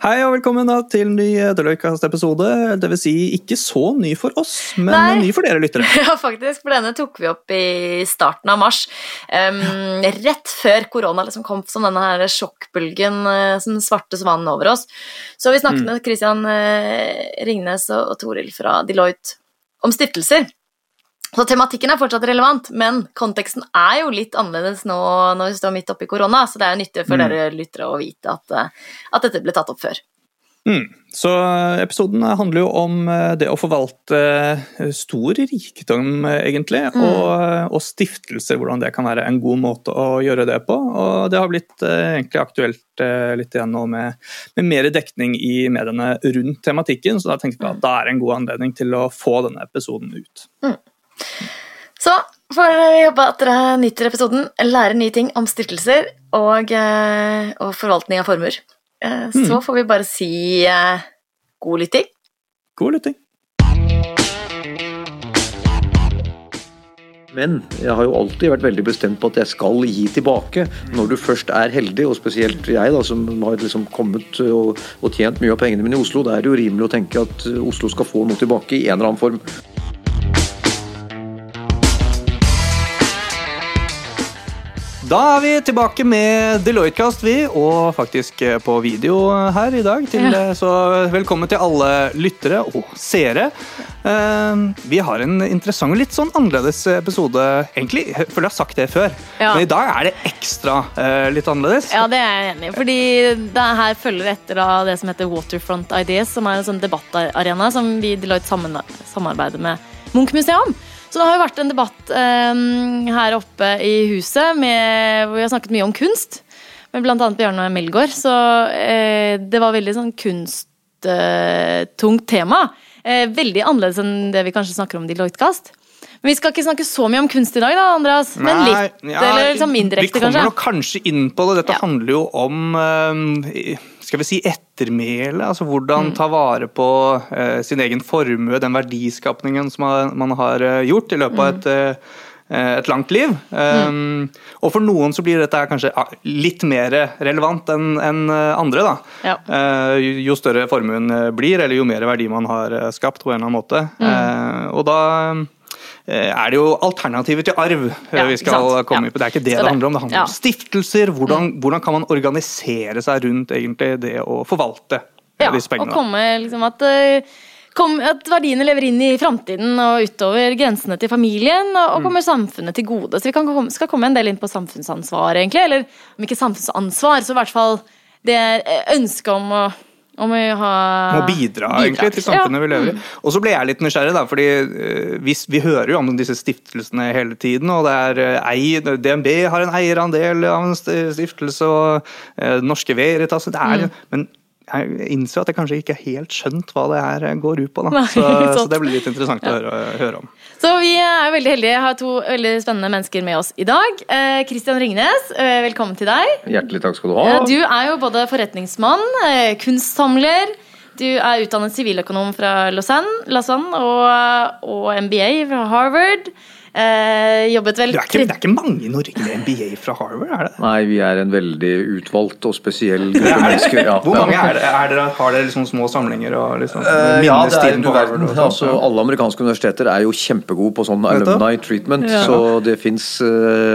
Hei og velkommen da til ny Deloitte-episode. Det vil si ikke så ny for oss, men Nei. ny for dere lyttere. Ja, faktisk, for denne tok vi opp i starten av mars. Um, rett før korona liksom kom som denne her sjokkbølgen, eh, som svarte svanen over oss. Så vi snakket Mm. med Christian eh, Ringnes og Toril fra Deloitte om stiftelser. Så tematikken er fortsatt relevant, men konteksten er jo litt annerledes nå når vi står midt oppi korona, så det er jo nyttig for Mm. dere lyttere å vite at, eh, at dette ble tatt opp før. Mm. Så episoden handler jo om eh, det å forvalte eh, stor rikdom, eh, egentlig, Mm. og, og stiftelser, hvordan det kan være en god måte å gjøre det på. Og det har blitt eh, egentlig aktuelt eh, litt igjen nå med, med mer dekning i mediene rundt tematikken, så da tenkte vi at da er det en god anledning til å få denne episoden ut. Så får vi håpe at dere nyter episoden, lærer nye ting om stiftelser og, eh, og forvaltning av formuer. Så Så får vi bare si eh, god lytting. God lytting. Men jeg har jo alltid vært veldig bestemt på at jeg skal gi tilbake når du først er heldig, og spesielt jeg da, som har liksom kommet og, og tjent mye av pengene mine i Oslo. Da er det jo rimelig å tenke at Oslo skal få noe tilbake i en eller annen form. Da er vi tilbake med Deloitte-kast, vi, og faktisk eh, på video her i dag. Til, Ja. eh, Så velkommen til alle lyttere og seere. Eh, Vi har en interessant og litt sånn annerledes episode, egentlig. Jeg føler jeg har sagt det før, Ja. men i dag er det ekstra eh, litt annerledes. Ja, det er jeg enig i. Fordi det her følger etter av det som heter Waterfront Ideas, som er en sånn debattarena som vi i Deloitte samarbeider med Munch Museum. Så det har jo vært en debatt um, her oppe i huset med, hvor vi har snakket mye om kunst. Med blant annet Bjørne Melgaard. Så uh, det var veldig sånn kunsttungt tema. Uh, veldig annerledes enn det vi kanskje snakker om i Deloitte-kast. Men vi skal ikke snakke så mye om kunst i dag, da, Andreas. Men Nei, litt, ja, eller liksom indirekte, Vi kommer kanskje. nok kanskje inn på det. Dette Ja. handler jo om eh, skal vi si ettermæle. Altså Mm. hvordan ta vare på eh, sin egen formue, den verdiskapningen som man, har eh, gjort i løpet av Mm. et eh, et langt liv. Um, og for noen så blir dette kanskje ah, litt mer relevant enn eh, andre. da. Ja. Uh, jo- jo større formuen blir, eller jo mer verdi man har skapt på en eller annen måte. Mm. Eh, og da er det jo alternativer til arv eh, Ja, vi skal komme Ja. på. Det er ikke det det det- handler om. Det handler ja. om stiftelser. Hvordan, hvordan kan man organisere seg rundt egentlig det å forvalte eh, Ja, disse og pengene? komme liksom at, eh, kom, at verdiene lever inn i framtiden og utover grensene til familien og, Mm. og kommer samfunnet til gode. Så vi kan komme, skal komme en del inn på samfunnsansvar, egentlig. Eller om ikke samfunnsansvar, så i hvert fall det eh, ønsket om å, om å ha Må bidra, egentlig til samfunnet vi lever i. Og så ble jeg litt nysgjerrig, da, fordi eh, vi, vi hører jo om disse stiftelsene hele tiden. og det er eh, ei, DNB har en eierandel av en stiftelse, og eh, Norske Veritas det er, Mm. Men jeg innser at jeg kanskje ikke helt skjønt hva det her går ut på. da. Så, så det blir litt interessant å høre, høre om. Så vi er veldig heldige. Jeg har to veldig spennende mennesker med oss i dag. Eh, Christian Ringnes, eh, velkommen til deg. Hjertelig takk skal du ha. Ja, Du er jo både forretningsmann, eh, kunstsamler, du er utdannet siviløkonom fra Lausanne, Lausanne og, og MBA fra Harvard. Eh, jobbet vel Det er, ikke, det er ikke mange i Norge med MBA fra Harvard, er det? Nei, vi er en veldig utvalgt og spesiell gruppe mennesker. Ja. Hvor mange er det? Er dere, har dere liksom små samlinger og liksom Eh, ja, det er på verden. Altså, alle amerikanske universiteter er jo kjempegode på sånn alumni treatment. Ja. Så det fins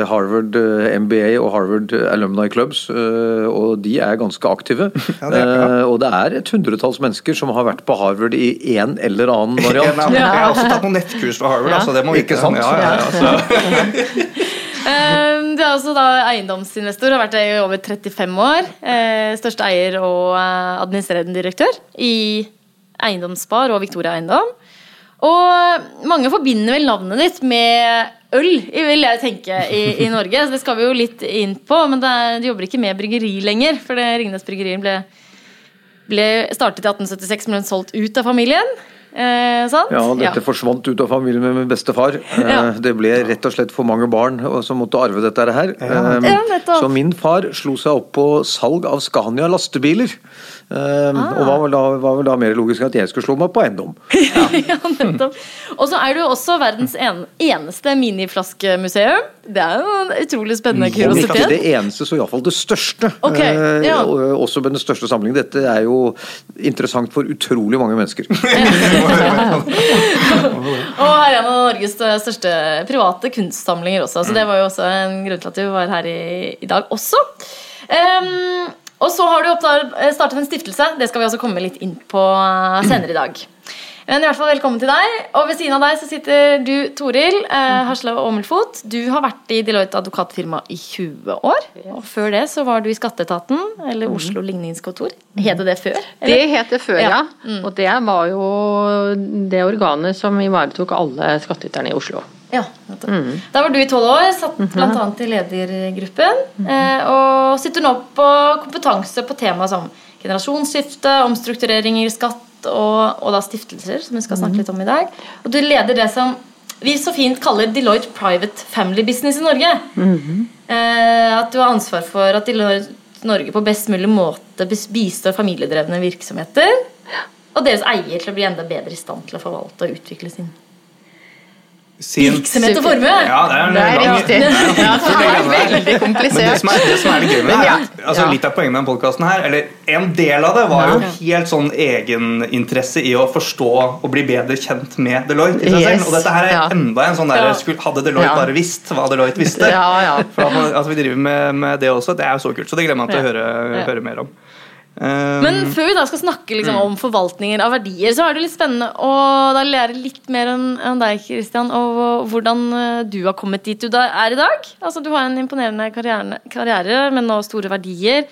Harvard eh, MBA og Harvard Alumni Clubs, uh, og de er ganske aktive. Ja, det er. Eh, og det er et hundretalls mennesker som har vært på Harvard i en eller annen En variant. av- Jeg har også tatt noen nettkurs fra Harvard, Ja. altså det må vi Ikke sant? Ja, ja, ja, så. Eh, Du er også da eiendomsinvestor, har vært det i over 35 år. Eh, Største eier og eh, administrerende direktør i Eiendomsspar og Victoria Eiendom. Og mange forbinder vel navnet ditt med øl, vil jeg tenke, i, i Norge. Så det skal vi jo litt inn på, men det er, du jobber ikke med bryggeri lenger. For det Ringnes Bryggeri ble, ble startet i 1876, men ble solgt ut av familien. Eh, sant? Ja, dette forsvant ut av familien med min bestefar. Eh, Ja. Det ble rett og slett for mange barn som måtte arve dette her. Eh, Ja. Så min far slo seg opp på salg av Scania lastebiler. Eh, Ah. Og var, da, var vel da mer logisk at jeg skulle slå meg på eiendom. ja, nettopp. Og så er du også verdens en, eneste miniflaskemuseum. Det er jo en utrolig spennende kuriositet. ikke det eneste, så iallfall det største. Ok, Eh, ja. eh, Også med den største samlingen. Dette er jo interessant for utrolig mange mennesker. Og her er en av Norges største private kunstsamlinger også. Så det var jo også en grunn til at du var her i, i dag også. Ehm, og så har du startet en stiftelse. Det skal vi også komme litt inn på senere i dag. Men i hvert fall velkommen til deg. Og ved siden av deg så sitter du, Toril eh, og Åmelfot. Du har vært i Deloitte advokatfirma i 20 år. Og før det så var du i Skatteetaten, eller Oslo ligningskontor. Het det det før? Det het det før, ja. Ja. Og det var jo det organet som ivaretok alle skattyterne i Oslo. Ja, mm. Der var du i tolv år, satt bl.a. i ledergruppen. eh, Og sitter nå på kompetanse på tema som generasjonsskifte, omstruktureringer i skatt og, og da stiftelser, som vi skal snakke litt om i dag. Og du leder det som vi så fint kaller Deloitte Private Family Business i Norge. eh, at du har ansvar for at Deloitte Norge på best mulig måte bistår familiedrevne virksomheter. Og deres eier til å bli enda bedre i stand til å forvalte og utvikle sin Sin virksomhet og formue. Ja, det er, Det er lang- riktig. det er Ja, det er veldig komplisert. Men det som, er, det som er litt gøy med det, her, er- altså ja. litt av poenget med denne podkasten her, eller en del av det, var jo helt sånn egeninteresse i å forstå og bli bedre kjent med Deloitte i seg Yes, selv. Og dette her er enda en sånn der skulle- Hadde Deloitte bare visst hva Deloitte visste? Ja, ja. For at altså, vi driver med, med det også. Det er jo så kult. Så det gleder jeg meg til å høre, høre mer om. Um, Men før vi da skal snakke liksom, om forvaltninger av verdier, så er det litt spennende å da lære litt mer enn deg, Christian, og hvordan eh, du har kommet dit du er i dag. Altså, Du har en imponerende karriere, karriere men nå store verdier.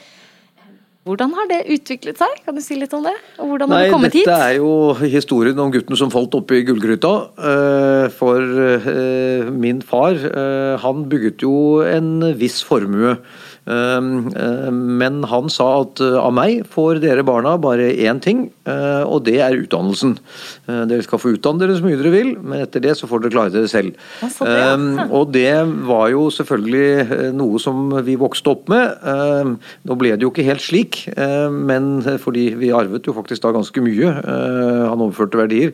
Hvordan har det utviklet seg? Kan du si litt om det? Og hvordan har Nei, du kommet dette hit? er jo historien om gutten som falt oppi gullgryta. Eh, For eh, min far, han bygget jo en viss formue. Eh, eh, Men han sa at eh, av meg får dere barna bare én ting, eh, og det er utdannelsen. Eh, Dere skal få utdanne dere så mye dere vil, men etter det så får dere klare dere selv. Det, ja. Eh, Og det var jo selvfølgelig noe som vi vokste opp med. Nå ble det jo ikke helt slik, men fordi vi arvet jo faktisk da ganske mye. Han overførte verdier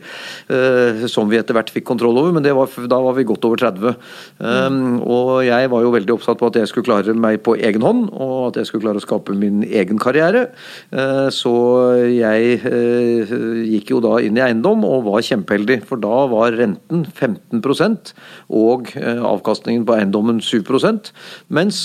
som vi etter hvert fikk kontroll over, men det var, da var vi godt over 30. Eh, Og jeg var jo veldig oppsatt på at jeg skulle klare meg på egen hånd, og at jeg skulle klare å skape min egen karriere. Eh, Så jeg eh, gikk jo da inn i eiendom og var kjempeheldig, for da var renten 15 og eh, avkastningen på eiendommen 7% mens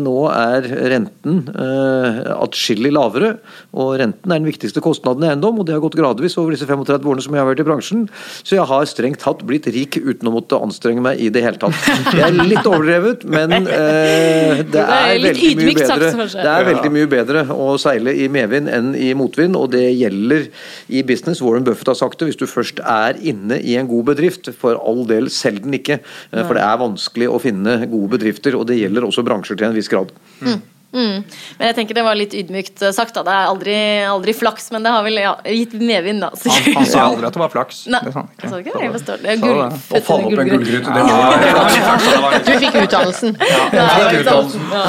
nå er renten atskillig lavere, og renten er den viktigste kostnaden i eiendom, og det har gått gradvis over disse 35 årene som jeg har vært i bransjen, så jeg har strengt tatt blitt rik uten å måtte anstrenge meg i det hele tatt. Det er litt overdrevet, men eh, det er litt veldig mye bedre. Det er veldig mye bedre å seile i medvind enn i motvind, og det gjelder i business. Warren Buffett har sagt det, hvis du først er inne i en god bedrift, for all del selg den ikke, eh, for det er vanskelig å finne gode bedrifter, og det gjelder også bransjer til en viss grad. Mm. Men jeg tenker det var litt ydmykt eh, sagt. da Det er aldri, aldri flaks, men det har vel ja, gitt medvind, da. han, han sa aldri at det var flaks. Nei, Det sa han ikke. sa. Jeg forstår det. Det Sa det. gull- Å falle opp en gullgryte. det var Du fikk utdannelsen. Ja, fikk utdannelsen. Ja,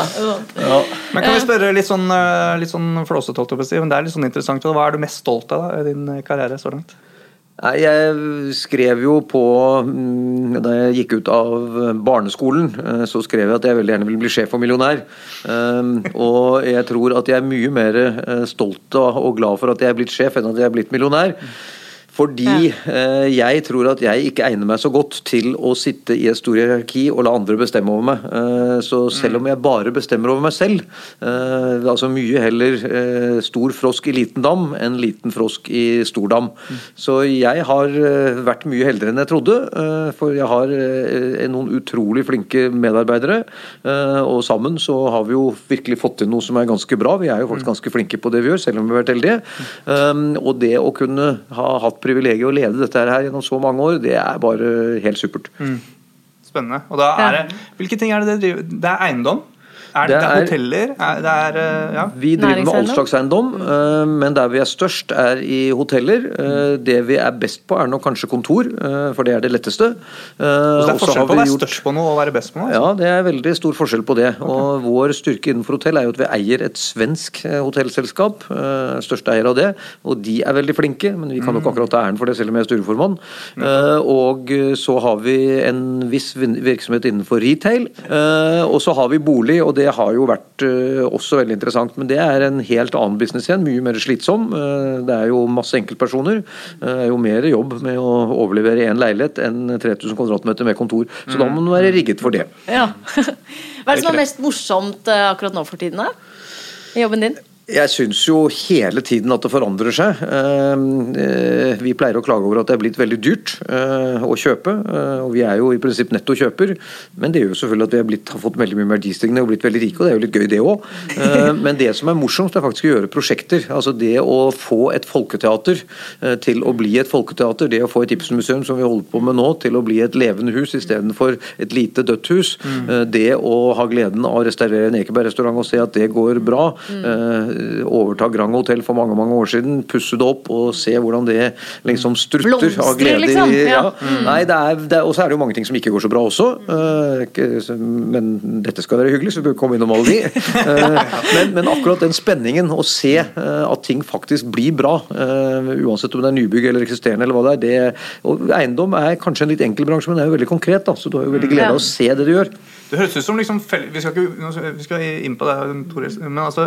ja. Men kan vi spørre litt sånn, eh, litt sånn flåsete, men det er litt sånn interessant. Hva er du mest stolt av da, i din karriere så langt? Nei, Jeg skrev jo på mm, Da jeg gikk ut av barneskolen, eh, så skrev jeg at jeg veldig gjerne ville bli sjef og millionær. Um, Og jeg tror at jeg er mye mer eh, stolt og glad for at jeg er blitt sjef, enn at jeg er blitt millionær. Fordi eh, jeg tror at jeg ikke egner meg så godt til å sitte i et stort hierarki og la andre bestemme over meg. Eh, så selv om jeg bare bestemmer over meg selv, eh, altså mye heller stor frosk i liten dam enn liten frosk i stor dam. Så jeg har vært mye heldigere enn jeg trodde, for jeg har noen utrolig flinke medarbeidere. og sammen så har vi jo virkelig fått til noe som er ganske bra. Vi er jo faktisk ganske flinke på det vi gjør, selv om vi har vært heldige. Og det å kunne ha hatt privilegiet å lede dette her gjennom så mange år, det er bare helt supert. Spennende. Og da er det, Hvilke ting er det dere driver Det er eiendom? Er det, det er hoteller? Er, det er, eh, ja. Vi driver med allslagseiendom, eiendom, men der vi er størst er i hoteller. Eh, det vi er best på er nok kanskje kontor, for det er det letteste. Så det er forskjell på å være gjort... størst på noe og være best på noe? Altså? Ja, det er veldig stor forskjell på det. Okay. Og Vår styrke innenfor hotell er jo at vi eier et svensk hotellselskap, største eier av det. Og de er veldig flinke, men vi kan jo ikke mm. akkurat ta æren for det selv om jeg er styreformann. Og så har vi en viss virksomhet innenfor retail, og så har vi bolig. og det det har jo vært uh, også veldig interessant. Men det er en helt annen business igjen, mye mer slitsom. Uh, det er jo masse enkeltpersoner. Det uh, er jo mer jobb med å overlevere én leilighet enn 3000 kvadratmeter med kontor. Så da må man være rigget for det. Ja. Hva er det som er mest morsomt akkurat nå for tiden, da? I jobben din? Jeg syns jo hele tiden at det forandrer seg. Ehm, eh, vi pleier å klage over at det er blitt veldig dyrt eh, å kjøpe. Eh, og Vi er jo i prinsipp netto kjøper, men det gjør jo selvfølgelig at vi blitt, har fått veldig mye verdistigning og blitt veldig rike, og det er jo litt gøy det òg. Men det som er morsomt, er faktisk å gjøre prosjekter. Altså det å få et folketeater til å bli et folketeater, det å få et Ibsen-museum som vi holder på med nå, til å bli et levende hus istedenfor et lite dødt hus. Mm. Det å ha gleden av å restaurere en Ekeberg-restaurant og se at det går bra. Mm overta Grand Hotel for mange mange år siden, pusse det opp og se hvordan det liksom strutter Blomster, av glede. Liksom. Ja. Mm. Nei, det er, det Og så er det jo mange ting som ikke går så bra også. Uh, men dette skal være hyggelig, så vi bør komme innom alle de. Uh, men, men, akkurat den spenningen, å se uh, at ting faktisk blir bra, uansett om det er nybygg eller eksisterende eller hva det er, det, og Eiendom er kanskje en litt enkel bransje, men det er jo veldig konkret, da, så du har jo veldig glede av å se det du gjør. Det høres ut som liksom, vi, skal ikke, vi skal inn på det, men altså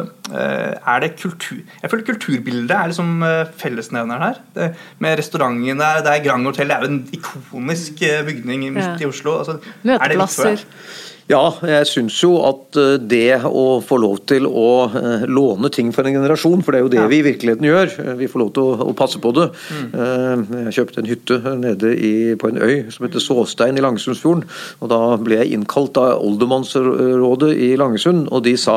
er det kultur Jeg føler kulturbildet er liksom eh, fellesnevneren her. Det, med restauranten der, det er Grand Hotel, det er jo en ikonisk eh, bygning midt ja. i Oslo. Altså, Møteplasser. Ja, jeg syns jo at eh, det å få lov til å eh, låne ting for en generasjon, for det er jo det ja. vi i virkeligheten gjør, eh, vi får lov til å, passe på det. Mm. Jeg kjøpte en hytte nede i, på en øy som heter Såstein i Langesundsfjorden. og Da ble jeg innkalt av Oldermannsrådet i Langesund, og de sa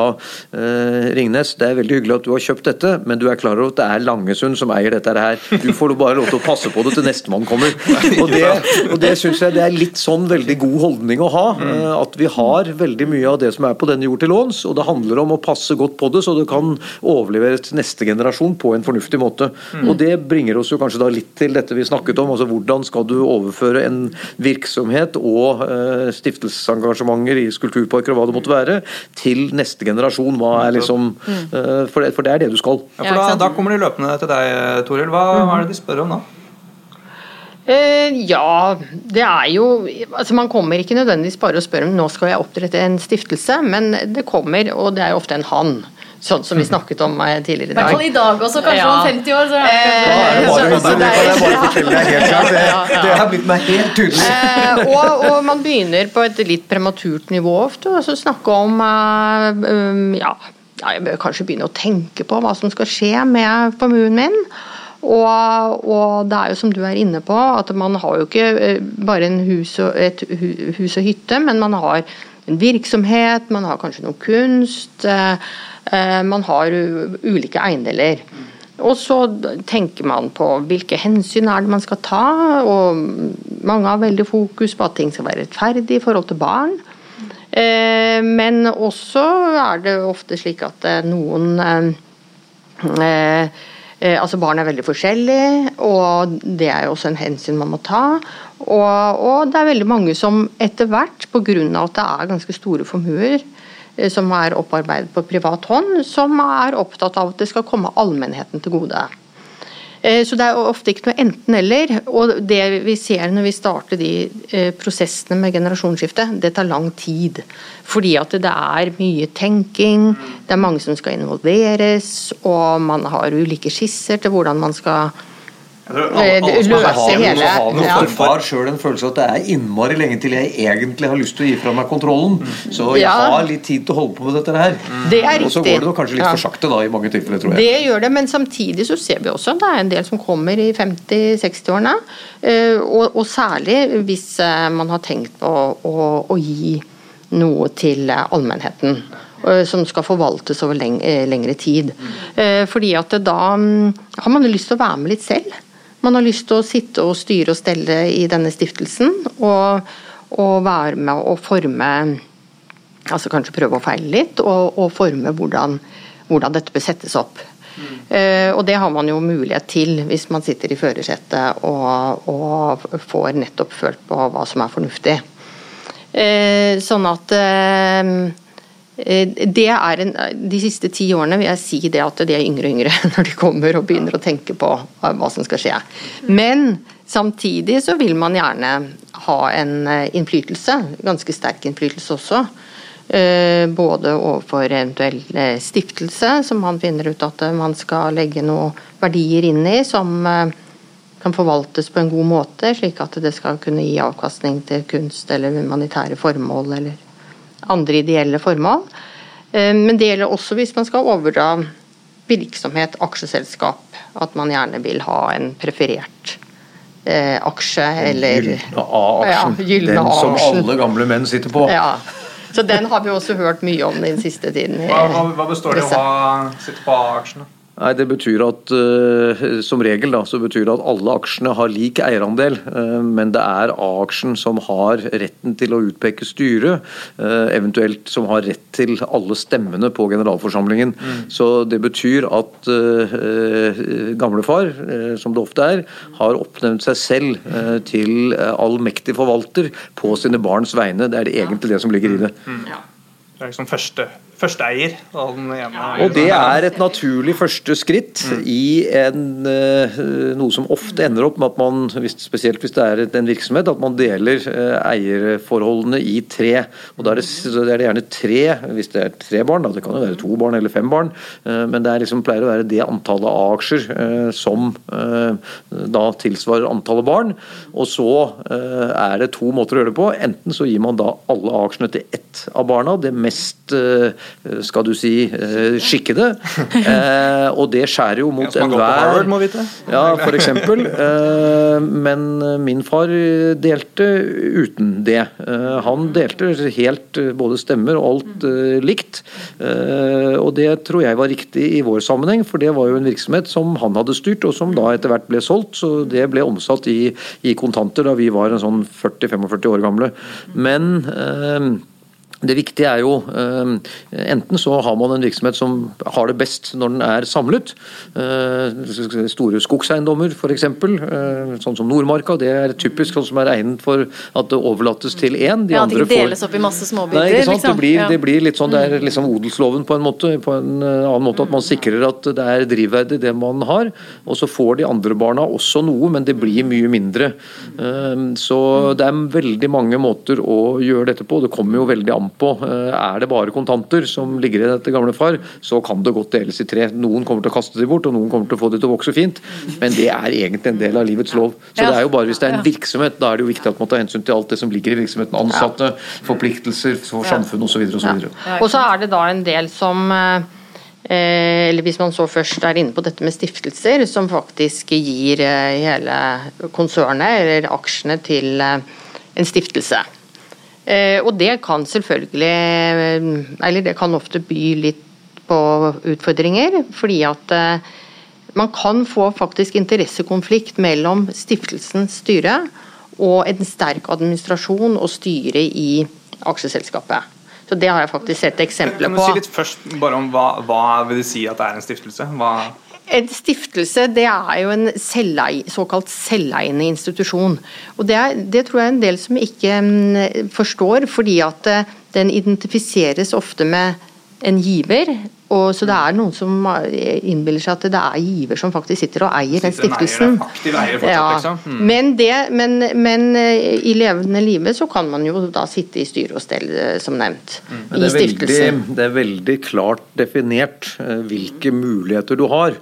Ringnes, det er veldig hyggelig at du har kjøpt dette, men du er klar over at det er Langesund som eier dette her. Du får bare lov til å passe på det til nestemann kommer. Og det, og det syns jeg det er litt sånn veldig god holdning å ha. Mm. at vi har har veldig mye av det som er på denne jord til låns, og det handler om å passe godt på det så det kan overleveres til neste generasjon på en fornuftig måte. Mm. Og Det bringer oss jo kanskje da litt til dette vi snakket om, altså hvordan skal du overføre en virksomhet og eh, stiftelsesengasjementer i skulpturparker og hva det måtte være, til neste generasjon. Hva er liksom, eh, for, det, for, det, er det du skal. Ja, for da, da kommer de løpende til deg, Toril. Hva, hva er det de spør om da? Eh, ja, det er jo altså Man kommer ikke nødvendigvis bare og spør om nå skal jeg opprette en stiftelse, men det kommer, og det er jo ofte en han. Sånn som vi snakket om eh, tidligere i dag. I hvert fall i dag også, kanskje ja. om 50 år. Så, det, har blitt meg helt tydelig. Eh, og, og, man begynner på et litt prematurt nivå ofte, og så snakke om um, ja, jeg bør kanskje begynne å tenke på hva som skal skje med formuen min. Og, og, det er jo som du er inne på, at man har jo ikke eh, bare hus og, et hus og hytte, men man har en virksomhet, man har kanskje noe kunst. Eh, eh, man har ulike eiendeler. Og så tenker man på hvilke hensyn er det man skal ta. og Mange har veldig fokus på at ting skal være rettferdig i forhold til barn. Men også er det ofte slik at noen altså Barn er veldig forskjellige, og det er jo også en hensyn man må ta. Og, og det er veldig mange som etter hvert, pga. at det er ganske store formuer eh, som er opparbeidet på privat hånd, som er opptatt av at det skal komme allmennheten til gode. Eh, så det er ofte ikke noe enten-eller. Og det vi ser når vi starter de eh, prosessene med generasjonsskifte, det tar lang tid. Fordi at det er mye tenking, det er mange som skal involveres, og man har ulike skisser til hvordan man skal løse hele ja. har sjøl en følelse av at det er innmari lenge til jeg egentlig har lyst til å gi fra meg kontrollen. Så jeg ja. har litt tid til å holde på med dette her. Det er og så går det kanskje litt ja. for sakte da i mange tilfeller, tror jeg. Det gjør det, men samtidig så ser vi også at det er en del som kommer i 50-60-årene. Eh, og, og, særlig hvis eh, man har tenkt på å, å gi noe til allmennheten eh, som skal forvaltes over lengre tid. Fordi at da mm, har man lyst til å være med litt selv. Man har lyst til å sitte og styre og stelle i denne stiftelsen, og, og være med å forme altså kanskje prøve å feile litt, og, og forme hvordan, hvordan, dette bør settes opp. Mm. Uh, og det har man jo mulighet til hvis man sitter i førersetet og, og, får nettopp følt på hva som er fornuftig. Uh, sånn at uh, det er en, De siste ti årene vil jeg si det at de er yngre og yngre når de kommer og begynner å tenke på hva som skal skje. Men samtidig så vil man gjerne ha en innflytelse, ganske sterk innflytelse også. Eh, både overfor eventuell stiftelse, som man finner ut at man skal legge noen verdier inn i, som eh, kan forvaltes på en god måte, slik at det skal kunne gi avkastning til kunst eller humanitære formål eller andre ideelle formål. Eh, men det gjelder også hvis man skal overdra virksomhet, aksjeselskap. At man gjerne vil ha en preferert aksje eller Gylne A-aksjen. Ja, den som alle gamle menn sitter på. Ja. Så den har vi også hørt mye om den siste tiden. Hva, hva, består det i å ha sitte på aksjene? Nei, Det betyr at uh, som regel da, så betyr det at alle aksjene har lik eierandel, uh, men det er A-aksjen som har retten til å utpeke styret, uh, eventuelt som har rett til alle stemmene på generalforsamlingen. Mm. Så Det betyr at gamlefar, som det ofte er, har oppnevnt seg selv til allmektig forvalter på sine barns vegne. Det er det egentlig det som ligger i det. Mm. Ja. Det er liksom første førsteeier. Og det er et naturlig første skritt mm. i en, eh, noe som ofte ender opp med at man, spesielt hvis det er en virksomhet, at man deler eh, eierforholdene i tre. Og Da er det, er det gjerne tre, hvis det er tre barn, da, det kan jo være to barn eller fem barn, eh, men det liksom, pleier å være det antallet av aksjer som da tilsvarer antallet barn. Og så er det to måter å gjøre det på. Enten så gir man da alle A-aksjene til ett av barna, det mest skal du si, eh, skikkede. Eh, og det skjærer jo mot enhver Ja, for eksempel. Men min far delte uten det. Han delte helt både stemmer og alt likt. Og det tror jeg var riktig i vår sammenheng, for det var jo en virksomhet som han hadde styrt, og som da etter hvert ble solgt. Så det ble omsatt i, i kontanter da vi var en sånn 40-45 år gamle. Men det viktige er jo ehm, Enten så har man en virksomhet som har det best når den er samlet. Eh, store skogseiendommer f.eks. Eh, sånn som Nordmarka. Det er typisk sånn som er egnet for at det overlates til én. De ja, det ikke deles opp i masse småbiter? Nei, ikke sant? Liksom. Det, blir, det blir litt sånn, det er liksom odelsloven på en måte. På en eh, annen måte at man sikrer at det er drivverdig det man har. Og så får de andre barna også noe, men det blir mye mindre. Så det er veldig mange måter å gjøre dette på. Det kommer jo veldig an på. Eh, er det bare kontanter som ligger i dette gamle far, så kan det godt deles i tre. Noen kommer til å kaste de bort, og noen kommer til å få de til å vokse fint, men det er egentlig en del av livets lov. Så det er jo bare hvis det er en virksomhet, da er det jo viktig at man tar hensyn til alt det som ligger i virksomheten. Ansatte, forpliktelser for samfunnet osv. Og, så ja. og så er det da en del som eh, eller hvis man så først er inne på dette med stiftelser, som faktisk gir eh, hele konsernet eller aksjene til en stiftelse. Eh, og det kan selvfølgelig eh, Eller det kan ofte by litt på utfordringer, fordi at eh, man kan få faktisk interessekonflikt mellom stiftelsens styre og en sterk administrasjon og styre i aksjeselskapet. Så Det har jeg faktisk sett eksempler på. Kan du si litt først bare om hva, hva vil det si at det er en stiftelse? Hva en stiftelse det er jo en selvei, såkalt selveiende institusjon. Og det, er, det, tror jeg er en del som ikke mm, forstår, fordi at eh, den identifiseres ofte med en giver, og så det er noen som innbiller seg at det er giver som faktisk sitter og eier den stiftelsen. Eier, eier fortsatt, ja. liksom. Mm. Men, det, men, men, eh, i levende livet så kan man jo da sitte i styre og stell, eh, som nevnt. Mm. I stiftelsen. det er veldig klart definert eh, hvilke muligheter du har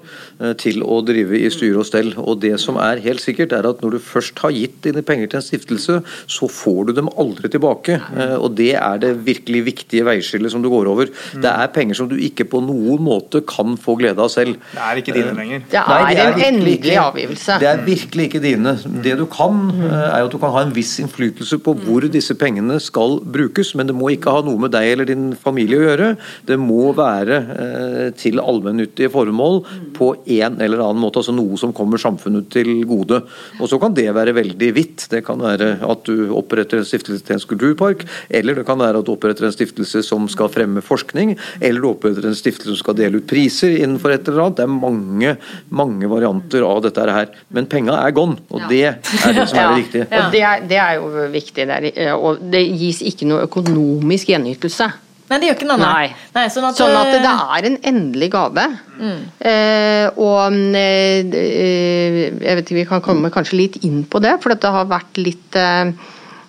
til å drive i styre og stell. Og det som er helt sikkert, er at når du først har gitt dine penger til en stiftelse, så får du dem aldri tilbake. Og det er det virkelig viktige veiskillet som du går over. Mm. Det er penger som du ikke på noen måte kan få glede av selv. Det er ikke dine lenger. Det er, Nei, det er en endelig ikke- avgivelse. Det er virkelig ikke dine. Det du kan, eh, er jo at du kan ha en viss innflytelse på hvor disse pengene skal brukes, men det må ikke ha noe med deg eller din familie å gjøre. Det må være eh, til allmennyttige formål på en eller annen måte, altså noe som kommer samfunnet til gode. Og så kan det være veldig vidt. Det kan være at du oppretter en stiftelse til en skulpturpark, eller det kan være at du oppretter en stiftelse som skal fremme forskning, eller du oppretter en stiftelse som skal dele ut priser innenfor et eller annet. Det er mange, mange varianter av dette her. Men penga er gone, og det er det som er det viktige. Og det er, det er jo viktig. Der. Og det gis ikke noe økonomisk gjenytelse. Nei, det gjør ikke noe Nei. Nei sånn, at, Sånn at det eh, er en endelig gave. Eh, og eh, jeg vet ikke, Vi kan komme kanskje litt inn på det, for dette har vært litt eh,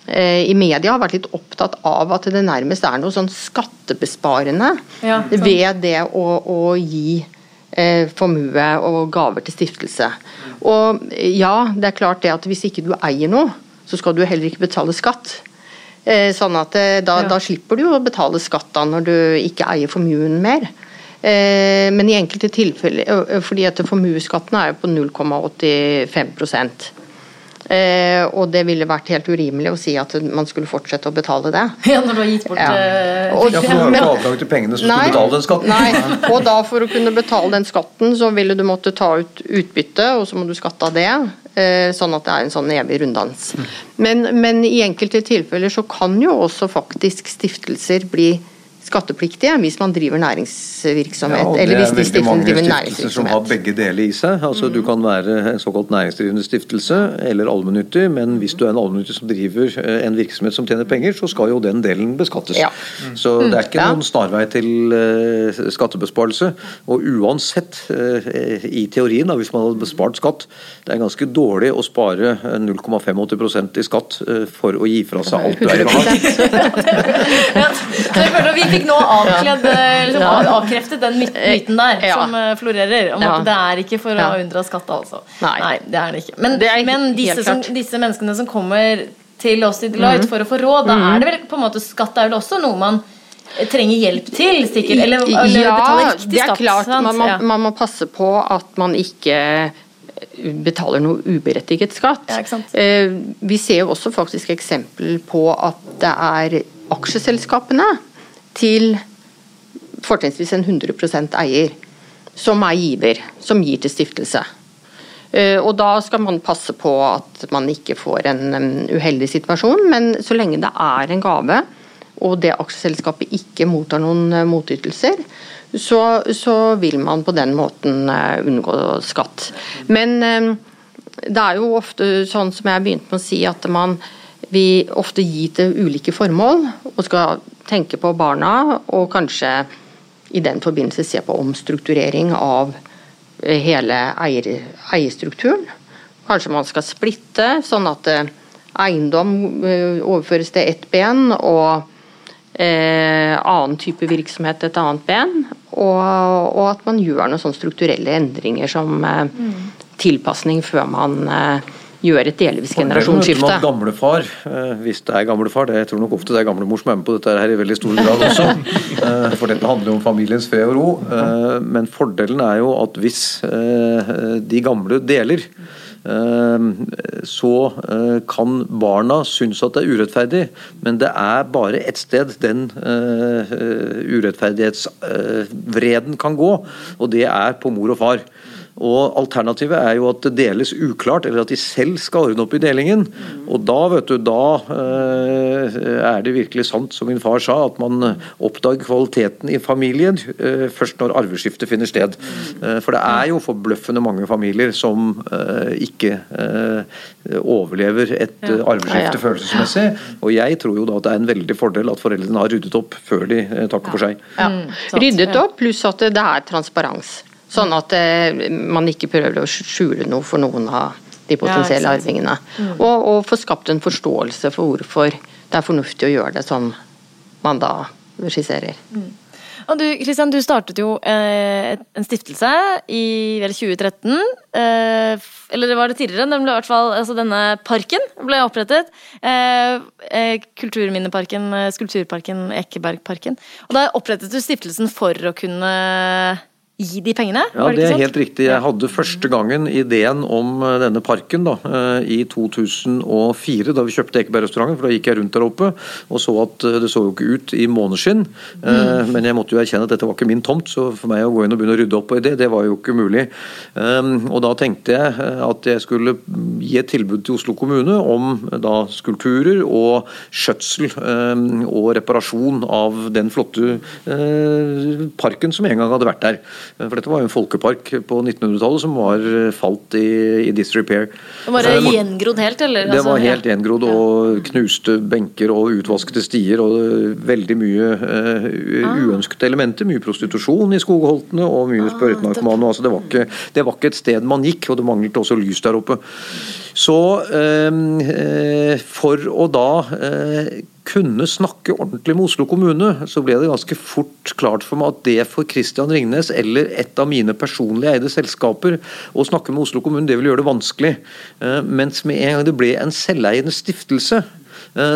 eh, i media har vært litt opptatt av at det nærmest er noe sånn skattebesparende Ja, sånn. ved det å, å gi eh, formue og gaver til stiftelse. Og ja, det er klart det at hvis ikke du eier noe, så skal du heller ikke betale skatt. Eh, Sånn at eh, da, Ja. da slipper du å betale skatt da når du ikke eier formuen mer. Eh, Men i enkelte tilfeller, fordi at formuesskatten er jo på 0,85 Eh, og det ville vært helt urimelig å si at man skulle fortsette å betale det. Ja, når du har gitt bort Ja. eh, Og- Ja, for du har jo ikke avdrag til pengene som skulle betale den skatten. Nei, og da for å kunne betale den skatten, så ville du måtte ta ut utbytte, og så må du skatte av det. eh, Sånn at det er en sånn evig runddans. Men, men i enkelte tilfeller så kan jo også faktisk stiftelser bli skattepliktige hvis man driver næringsvirksomhet. Ja, eller det hvis er de veldig mange stiftelser som har begge deler i seg. Altså Du kan være en såkalt næringsdrivende stiftelse eller allmennyttig, men hvis du er en allmennyttig som driver eh, en virksomhet som tjener penger, så skal jo den delen beskattes. Ja. Så det er ikke Ja. noen snarvei til eh, skattebesparelse. Og uansett, eh, i teorien, da, hvis man hadde bespart skatt, det er ganske dårlig å spare eh, 0,85 i skatt for å gi fra seg alt du eier og har. 100%. ja, så jeg føler at Vi fikk nå avkledd, eh, liksom, Ja. av- avkreftet den myten der Ja. som eh, florerer. Om Ja. at det er ikke for å Ja. unndra skatt, altså. Nei. det er det ikke. Men, Det er men disse, som, disse menneskene som kommer til oss i Delight for å få råd, da er det vel på en måte skatt er vel også noe man trenger hjelp til, sikkert? Eller, eller ja, betaler riktig det er klart. Man må, Ja. man må passe på at man ikke betaler noe uberettiget skatt. Ja, ikke. Eh, Vi ser jo også faktisk eksempel på at det er aksjeselskapene til fortrinnsvis en 100% eier som er giver, som gir til stiftelse. Eh, Og da skal man passe på at man ikke får en uheldig situasjon, men så lenge det er en gave, og det aksjeselskapet ikke mottar noen eh, motytelser, så, så vil man på den måten eh, unngå skatt. Men det er jo ofte sånn som jeg begynte med å si, at man vi ofte gir til ulike formål, og skal tenke på barna, og kanskje i den forbindelse se på omstrukturering av eh, hele eier, eierstrukturen. Kanskje man skal splitte, sånn at eh, eiendom eh, overføres til ett ben, og eh, annen type virksomhet et annet ben. Og, og at man gjør noen sånne strukturelle endringer som eh, tilpasning før man eh, gjør et delvis Fordelen med generasjonsskifte. gamlefar, eh, hvis det er gamlefar, det jeg tror nok ofte det er gamlemor som er med på dette her i veldig stor grad også, eh, for dette handler jo om familiens fred og ro, eh, men fordelen er jo at hvis eh, de gamle deler, så eh, kan barna synes at det er urettferdig, men det er bare ett sted den eh, urettferdighetsvreden kan gå, og det er på mor og far. Og Alternativet er jo at det deles uklart, eller at de selv skal ordne opp i delingen. Og da vet du, da eh, er det virkelig sant, som min far sa, at man oppdager kvaliteten i familien eh, først når arveskiftet finner sted. Eh, for det er jo forbløffende mange familier som ikke overlever et arveskifte følelsesmessig. Og jeg tror jo da at det er en veldig fordel at foreldrene har ryddet opp før de takker for seg. Ja. Ryddet opp, pluss at det det er transparens. Sånn at eh, man ikke prøver å skjule noe for noen av de potensielle Ja, arvingene. arvingene. Og, og få skapt en forståelse for hvorfor det er fornuftig å gjøre det som man da skisserer. Og du, Christian, du startet jo eh, en stiftelse i vel 2013 eh, eller var det tidligere, den ble i hvert fall, altså denne parken ble opprettet. Eh, eh, Kulturminneparken, eh, Skulpturparken, Ekebergparken. Og da opprettet du stiftelsen for å kunne gi de pengene? Ja, det, det er sant? helt riktig. Jeg hadde første gangen ideen om eh, denne parken da, eh, i 2004, da vi kjøpte Ekeberg-restauranten. For da gikk jeg rundt der oppe og så at eh, det så jo ikke ut i måneskinn. Mm. Men jeg måtte jo erkjenne at dette var ikke min tomt, så for meg å gå inn og begynne å rydde opp i det, det var jo ikke mulig. Og da tenkte jeg at jeg skulle gi et tilbud til Oslo kommune om da skulpturer og skjøtsel og reparasjon av den flotte parken som en gang hadde vært der. For dette var jo en folkepark på 1900-tallet som var eh, falt i, i disrepair. Det var det gjengrodd helt, eller? Det Altså, var helt gjengrodd og knuste benker og utvaskede stier og veldig mye eh, Ah. uønskede elementer. Mye prostitusjon i skogholtene og mye sprøytenarkomane. Altså det, var ikke, det var ikke et sted man gikk, og det manglet også lys der oppe. Så eh, eh, for å da eh, kunne snakke ordentlig med Oslo kommune, så ble det ganske fort klart for meg at det for Christian Ringnes eller et av mine personlig eide selskaper å snakke med Oslo kommune, det ville gjøre det vanskelig. Mens med en gang det ble en selveiende stiftelse,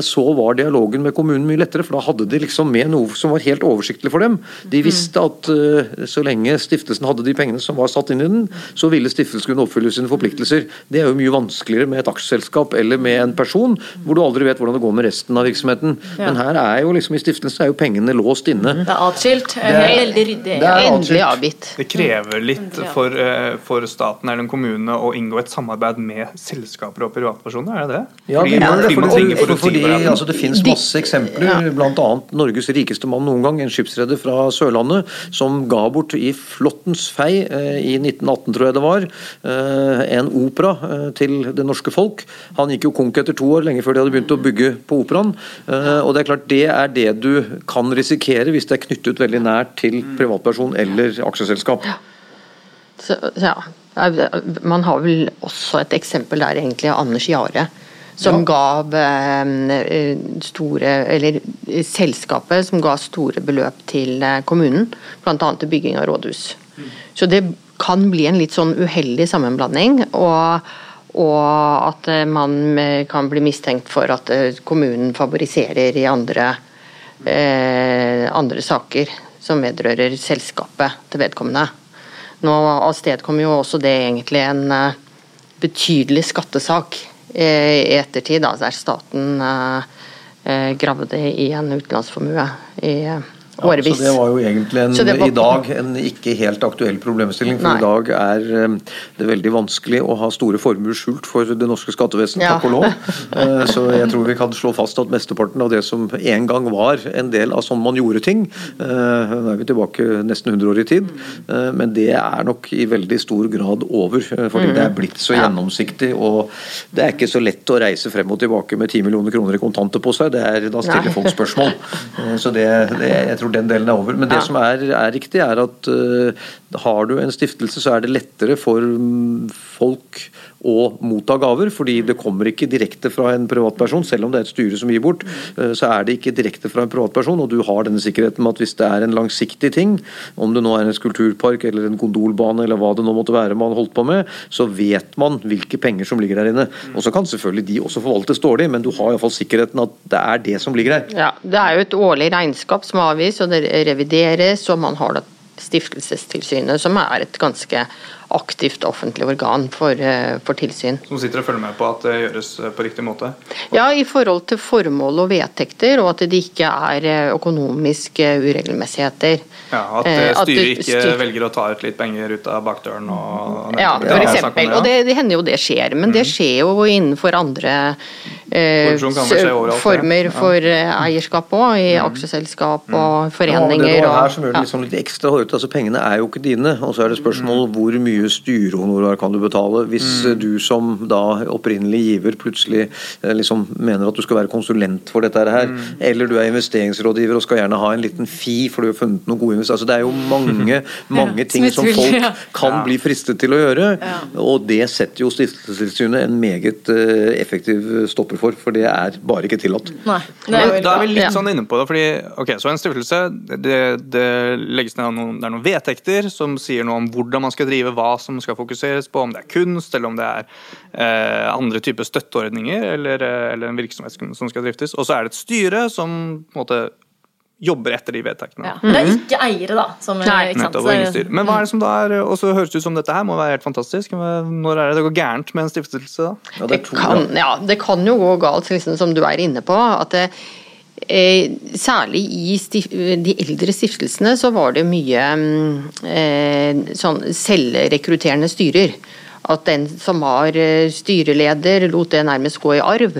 så var dialogen med kommunen mye lettere, for da hadde de liksom med noe som var helt oversiktlig for dem. De visste at eh, så lenge stiftelsen hadde de pengene som var satt inn i den, så ville stiftelsen kunne oppfylle sine forpliktelser. Det er jo mye vanskeligere med et aksjeselskap eller med en person, hvor du aldri vet hvordan det går med resten av virksomheten. Men her er jo liksom i stiftelsen er jo pengene låst inne. Det er atskilt. Det er- Veldig ryddig. det er Endelig avgitt. Det krever litt for, eh, for staten eller en kommune å inngå et samarbeid med selskaper og privatpersoner, er det det? Ja, fordi, det det, fordi man for trenger fordi, altså, det finnes masse eksempler, bl.a. Norges rikeste mann noen gang, en skipsreder fra Sørlandet, som ga bort i flottens fei eh, i 1918, tror jeg det var, eh, en opera eh, til det norske folk. Han gikk jo konk etter to år, lenge før de hadde begynt å bygge på operaen. Eh, og det er klart, det er det du kan risikere hvis det er knyttet veldig nært til privatperson eller aksjeselskap. Så, ja. Man har vel også et eksempel der, egentlig, av Anders Jahre. Som Ja. gav eh, store Eller eh, selskapet som ga store beløp til eh, kommunen, bl.a. til bygging av rådhus. Så det kan bli en litt sånn uheldig sammenblanding. og og at eh, man eh, kan bli mistenkt for at eh, kommunen favoriserer i andre, eh, andre saker som vedrører selskapet til vedkommende. Nå avstedkom jo også det egentlig en eh, betydelig skattesak eh, i ettertid, da, der staten eh, eh, gravde i en utenlandsformue i Ja, årevis. så det var jo egentlig en, var- i dag en ikke helt aktuell problemstilling. For Nei. i dag er eh, det veldig vanskelig å ha store formuer skjult for det norske skattevesen, Ja. takk og lov. Eh, Så jeg tror vi kan slå fast at mesteparten av det som en gang var en del av sånn man gjorde ting, eh, nå er vi tilbake nesten 100 år i tid, men det er nok i veldig stor grad over. Fordi mm. det er blitt så gjennomsiktig, og det er ikke så lett å reise frem og tilbake med 10 millioner kroner i kontanter på seg. Det er, da stiller Nei. folk spørsmål. Så det, det, jeg tror den delen er over. Men det Ja. som er, er riktig, er at uh, har du en stiftelse, så er det lettere for mm, folk å motta gaver, fordi det kommer ikke direkte fra en privatperson. Selv om det er et styre som gir bort, eh, så er det ikke direkte fra en privatperson. Og du har denne sikkerheten med at hvis det er en langsiktig ting, om det nå er en skulpturpark eller en gondolbane eller hva det nå måtte være man holdt på med, så vet man hvilke penger som ligger der inne. Og så kan selvfølgelig de også forvaltes dårlig, men du har iallfall sikkerheten at det er det som ligger der. Ja, Det er jo et årlig regnskap som avgis, og det revideres, og man har da Stiftelsestilsynet, som er et ganske aktivt offentlig organ for, eh, for tilsyn. Som sitter og følger med på at det gjøres eh, på riktig måte. Ja, i forhold til formål og vedtekter, og at det ikke er eh, økonomiske uregelmessigheter. Ja, At styret ikke styr- velger å ta ut litt penger ut av bakdøren. Og, Ja, for eksempel. Og det, det hender jo det skjer, men det skjer jo innenfor andre eh, overalt, former Ja. for eierskap òg, i aksjeselskap og Ja, foreninger. det var her som gjør det ja. liksom litt ekstra hårete. Altså, pengene er jo ikke dine. Og så er det spørsmål hvor mye styrehonorar kan du betale. Hvis mm. du som da opprinnelig giver plutselig eh, liksom mener at du skal være konsulent for dette her, eller du er investeringsrådgiver og skal gjerne ha en liten fi for du har funnet noen gode investeringer. Altså, det er jo mange, mange ting som folk ja. kan Ja. bli fristet til å gjøre. Og det setter jo Stiftelsestilsynet en meget uh, effektiv stopper for. for, det er bare ikke tillatt. Nei, det Men da er vi litt ja. sånn inne på det, fordi ok, så en stiftelse det, det legges ned noen, det er noen vedtekter som sier noe om hvordan man skal drive, hva som skal fokuseres på, om det er kunst eller om det er eh, andre typer støtteordninger eller, eh, eller en virksomhet som- skal driftes. Og så er det et styre som på en måte jobber etter de vedtektene. Ja. Det er ikke eiere, da. Som, Nei, ikke sant? Nettopp, styre. Men hva er det som da er Og så høres det ut som dette her må være helt fantastisk. Men Når er det det går gærent med en stiftelse, da? Ja, Det det, kan, ja. det kan jo gå galt, liksom, som du er inne på. at det, eh, Særlig i de eldre stiftelsene så var det mye mm, eh, sånn selvrekrutterende styrer. At den som var eh, styreleder, lot det nærmest gå i arv.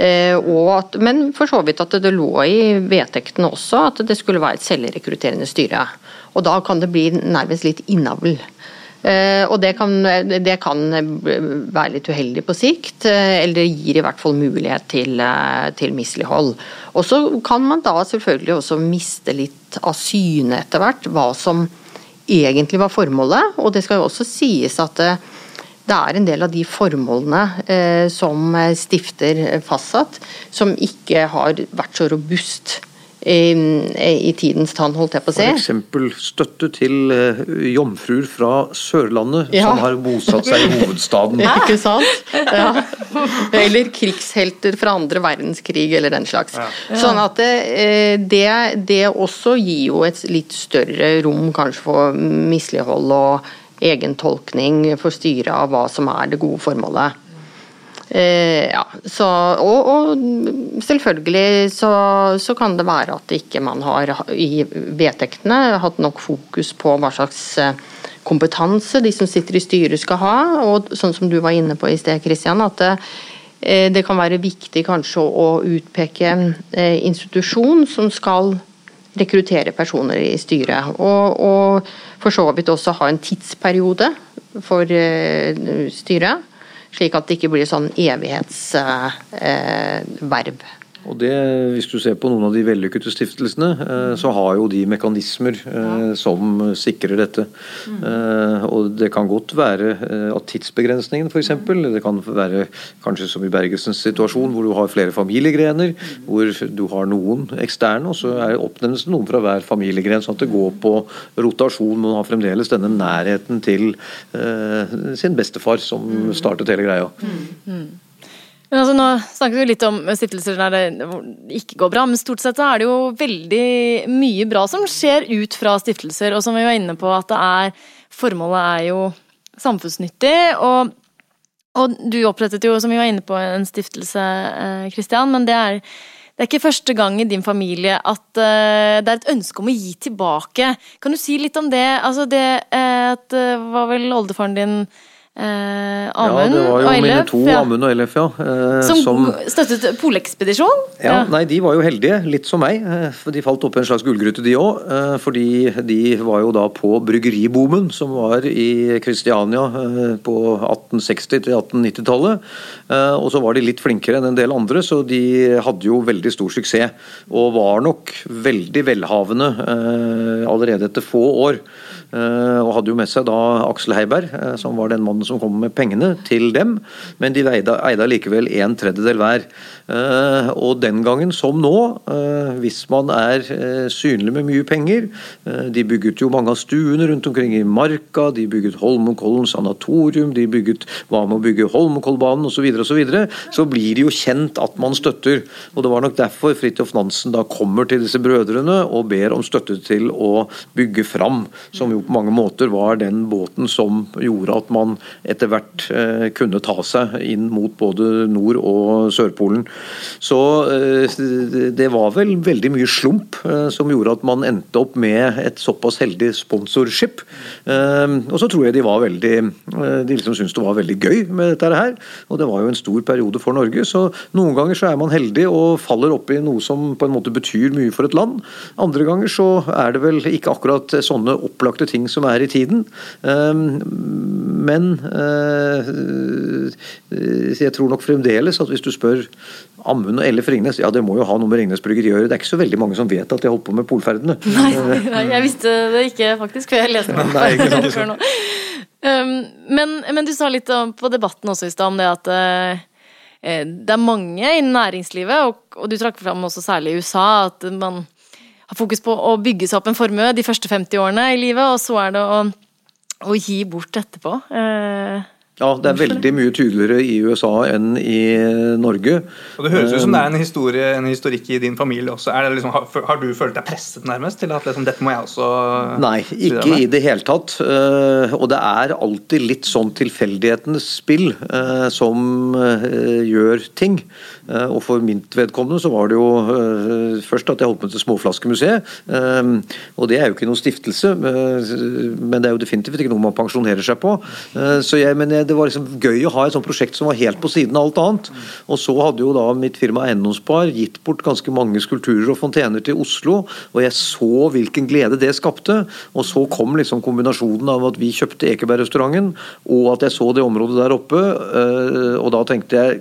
Eh, at, men for så vidt at det lå i vedtektene også at det skulle være et selvrekrutterende styre. Og da kan det bli nærmest litt innavl. Eh, og det kan, det kan være litt uheldig på sikt, eh, eller gir i hvert fall mulighet til, eh, til mislighold. Og så kan man da selvfølgelig også miste litt av syne etter hvert, hva som egentlig var formålet. Og det skal jo også sies at det, det er en del av de formålene som stifter fastsatt, som ikke har vært så robust i, i tidens tann, holdt jeg på å si. For eksempel støtte til eh, jomfruer fra Sørlandet Ja. som har bosatt seg i hovedstaden. Ja, ikke sant? Ja. Eller krigshelter fra andre verdenskrig eller den slags. Sånn at det, eh, det, det også gir jo et litt større rom kanskje for mislighold og egen tolkning for styret av hva som er det gode formålet. Eh, ja, så, og, og selvfølgelig så, så kan det være at ikke man har i vedtektene hatt nok fokus på hva slags eh, kompetanse de som sitter i styret skal ha, og sånn som du var inne på i sted, Kristian, at det, eh, det kan være viktig kanskje å utpeke institusjon som skal rekruttere personer i styret. Og, og for så vidt også ha en tidsperiode for styret. Slik at det ikke blir sånn evighetsverv. Eh, verv. Og det, Hvis du ser på noen av de vellykkede stiftelsene, eh, så har jo de mekanismer eh, som sikrer dette. Eh, og Det kan godt være at tidsbegrensningen f.eks. Det kan være kanskje som i Bergesens situasjon, hvor du har flere familiegrener. Hvor du har noen eksterne, og så er oppnevnes det noen fra hver familiegren. Sånn at det går på rotasjon. men har fremdeles denne nærheten til sin bestefar, som startet hele greia. Men altså, nå snakker vi litt om stiftelser der det ikke går bra, men stort sett er det jo veldig mye bra som skjer ut fra stiftelser, og som vi var inne på at det er Formålet er jo samfunnsnyttig, og, og du opprettet jo, som vi var inne på, en stiftelse, Kristian, men det er det er ikke første gang i din familie at uh, det er et ønske om å gi tilbake. Kan du si litt om det? Altså det uh, at var vel oldefaren din uh, Amund ja, det var jo mine to, ja. Amund og Ellef, ja. eh, Som, som støttet polekspedisjon? Ja, nei, De var jo heldige, litt som meg. eh, for De falt opp i en slags gullgryte, de òg. Fordi de var jo da på bryggeriboomen som var i Kristiania eh, på 1860- til 1890-tallet. Og så var de litt flinkere enn en del andre, så de hadde jo veldig stor suksess. Og var nok veldig velhavende eh, allerede etter få år. Eh, Og hadde jo med seg da Aksel Heiberg, eh, som var den mannen som kom med pengene til dem. Men de eide, eide allikevel en tredjedel hver. Eh, Og den gangen som nå, hvis man er synlig med mye penger De bygget jo mange av stuene rundt omkring i Marka, de bygget Holmenkollen sanatorium, de bygget hva med å bygge Holmenkollbanen osv., så, videre, og så, så blir det jo kjent at man støtter. Og det var nok derfor Fridtjof Nansen da kommer til disse brødrene og ber om støtte til å bygge fram, som jo på mange måter var den båten som gjorde at man etter hvert eh, kunne ta seg inn mot både Nord- og Sørpolen. Så eh, det var vel veldig mye slump eh, som gjorde at man endte opp med et såpass heldig sponsorship. Og så tror jeg de var veldig De liksom syntes det var veldig gøy med dette her. Og det var jo en stor periode for Norge, så noen ganger så er man heldig og faller opp i noe som på en måte betyr mye for et land. Andre ganger så er det vel ikke akkurat sånne opplagte ting som er i tiden. Eh, Men eh, jeg tror nok fremdeles at hvis du spør Amund og Ellef Ringnes, ja det må jo ha noe med Ringnes Bryggeri å gjøre. Det er ikke så veldig mange som vet at de har holdt på med polferdene. Nei, nei, jeg visste det ikke faktisk før jeg leste det. Nei. Før nå. Um, men, men du sa litt på debatten også i stad om det at eh, det er mange innen næringslivet, og, og du trakk fram også særlig i USA, at man har fokus på å bygge seg opp en formue de første 50 årene i livet, og så er det å, å gi bort etterpå. Eh, ja, det er veldig mye tydeligere i USA enn i Norge. Og Det høres ut som det er en, historie, en historikk i din familie også. Liksom, har, har, du følt deg presset nærmest til at liksom, dette må jeg også Nei, ikke i det hele tatt. Eh, og det er alltid litt sånn tilfeldighetenes spill eh, som eh, gjør ting. Og for mitt vedkommende så var det jo først at jeg holdt med til Småflaskemuseet. Og det er jo ikke noen stiftelse, men det er jo definitivt ikke noe man pensjonerer seg på. Så jeg, men jeg det var liksom gøy å ha et sånt prosjekt som var helt på siden av alt annet. Og så hadde jo da mitt firma Eiendomsspar gitt bort ganske mange skulpturer og fontener til Oslo, og jeg så hvilken glede det skapte. Og så kom liksom kombinasjonen av at vi kjøpte Ekebergrestauranten, og at jeg så det området der oppe, eh, og da tenkte jeg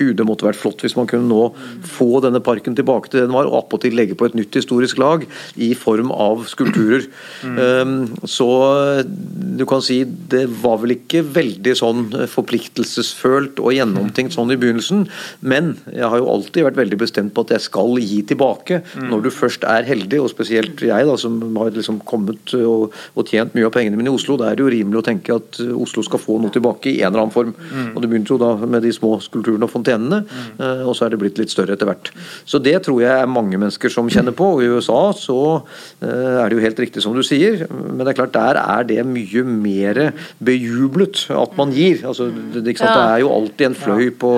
Gud, det måtte vært flott hvis man kunne nå få denne parken tilbake til det den var, og appåtil legge på et nytt historisk lag i form av skulpturer. Mm. Um, så du kan si det var vel ikke veldig sånn forpliktelsesfølt og gjennomtenkt sånn i begynnelsen, men jeg har jo alltid vært veldig bestemt på at jeg skal gi tilbake mm. når du først er heldig, og spesielt jeg da, som har liksom kommet og, og, tjent mye av pengene mine i Oslo. Da er det jo rimelig å tenke at Oslo skal få noe tilbake i en eller annen form. Mm. Og Det begynte jo da med de små skulpturene og fontenene fontene, mm. og så er det blitt litt større etter hvert. Så Det tror jeg er mange mennesker som kjenner på. og I USA så eh, er det jo helt riktig som du sier, men det er klart der er det mye mer bejublet at man gir. Altså, det, det, det er jo alltid en fløy på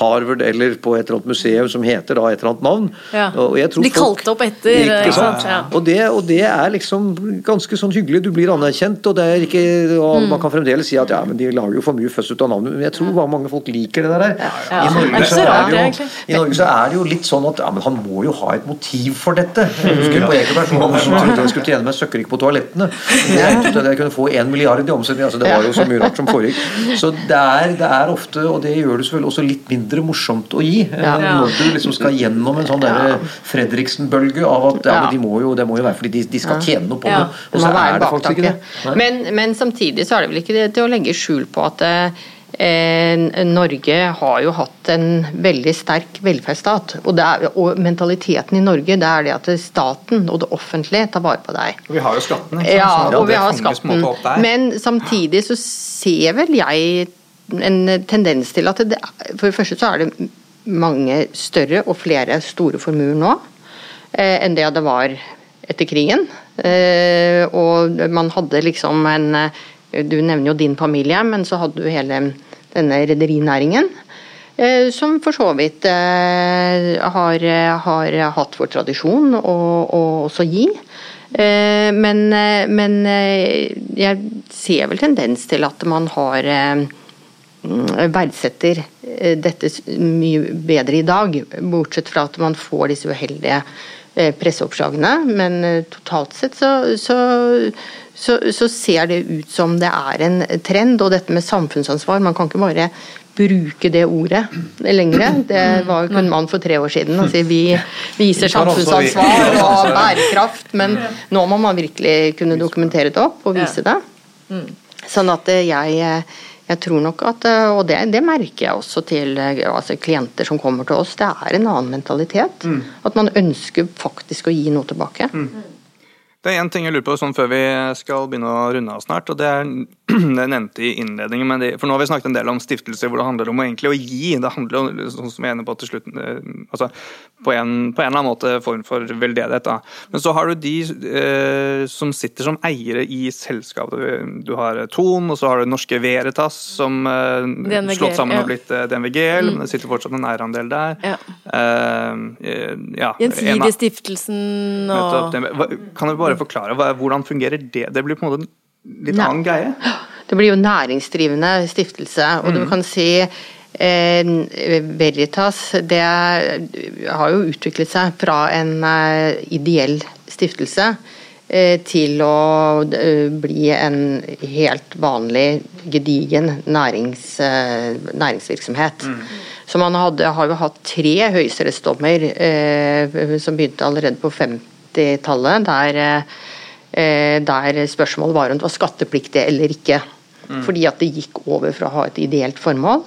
Harvard eller på et eller annet museum som heter da et eller annet navn. Ja. De kalte opp etter. Ikke sant? Ja. Og, det, og, det, er liksom ganske sånn hyggelig. Du blir anerkjent, og det ikke og mm. Man kan fremdeles si at ja, men de lager jo for mye føss ut av navnet, men jeg tror bare mange folk liker det der. Ja. Norge, så er det jo, I Norge så er det jo litt sånn at ja, men han må jo ha et motiv for dette. Jeg husker på Ekeberg som trodde jeg skulle tjene meg søkkrik på toalettene. Jeg trodde at jeg kunne få én milliard i omsetning. Altså, det var jo så mye rart som foregikk. Så det er, det er, ofte, og det gjør det selvfølgelig også litt mindre morsomt å gi. Når du liksom skal gjennom en sånn der Fredriksen-bølge av at ja, men de må jo, det må jo være fordi de, de skal tjene noe på det. Og så er det faktisk ikke det. Men, men samtidig så er det vel ikke det til å legge skjul på at eh, Eh, Norge har jo hatt en veldig sterk velferdsstat. Og, er, og, mentaliteten i Norge det er det at staten og det offentlige tar vare på deg. Og vi har jo skatten. Ja, og vi har skatten. Men samtidig så ser vel jeg en tendens til at det, for det første så er det mange større og flere store formuer nå eh, enn det det var etter krigen. Eh, og man hadde liksom en du nevner jo din familie, men så hadde du hele denne rederinæringen. Eh, som for så vidt eh, har, har hatt for tradisjon å, å også gi. Eh, men, men, jeg ser vel tendens til at man har verdsetter dette mye bedre i dag. Bortsett fra at man får disse uheldige presseoppslagene. Men totalt sett så, så så, så, ser det ut som det er en trend. Og dette med samfunnsansvar, man kan ikke bare bruke det ordet lenger. Det var, kun man for tre år siden. Altså, vi viser samfunnsansvar og bærekraft, men nå må man virkelig kunne dokumentere det opp og vise det. Sånn at jeg, jeg tror nok at, og det, det, merker jeg også til altså klienter som kommer til oss, det er en annen mentalitet. At man ønsker faktisk å gi noe tilbake. Det er én ting jeg lurer på sånn før vi skal begynne å runde av snart. og Det er jeg nevnte i innledningen. Det, for Nå har vi snakket en del om stiftelser hvor det handler om å egentlig å gi. Det handler om, sånn som jeg er på til slutt, eh, altså, på, en, på, en, eller annen måte form for veldedighet. Da. Men så har du de eh, som sitter som eiere i selskapet. Du har Thon, og så har du Norske Veritas, som eh, DNVG, slått sammen ja. og blitt eh, DNVGL, mm. men det sitter fortsatt en eierandel der. Ja. Eh, ja Gjensidigestiftelsen og Kan du bare forklare, hvordan fungerer det? Det blir på en måte litt annen greie? Det blir jo næringsdrivende stiftelse, og mm. du kan si eh, Veritas det har jo utviklet seg fra en eh, ideell stiftelse eh, til å eh, bli en helt vanlig, gedigen nærings, eh, næringsvirksomhet. Mm. Så man hadde, har jo hatt tre høyesterettsdommer eh, som begynte allerede på 50 90-tallet, der, eh, der, spørsmålet var om det var skattepliktig eller ikke. Mm. Fordi at det gikk over fra å ha et ideelt formål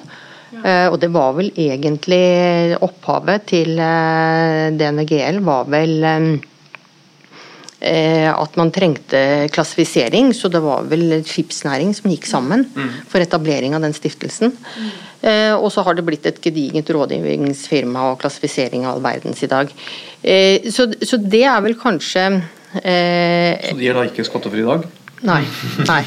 Ja. og det var vel egentlig opphavet til eh, DNGL var vel eh, at man trengte klassifisering, så det var vel skipsnæring som gikk sammen for etablering av den stiftelsen. Eh, og så har det blitt et gedigent rådgivningsfirma og klassifisering av all verdens i dag. Eh, så, så, det er vel kanskje eh, Så de er da ikke skattefrie i dag? Nei. Nei.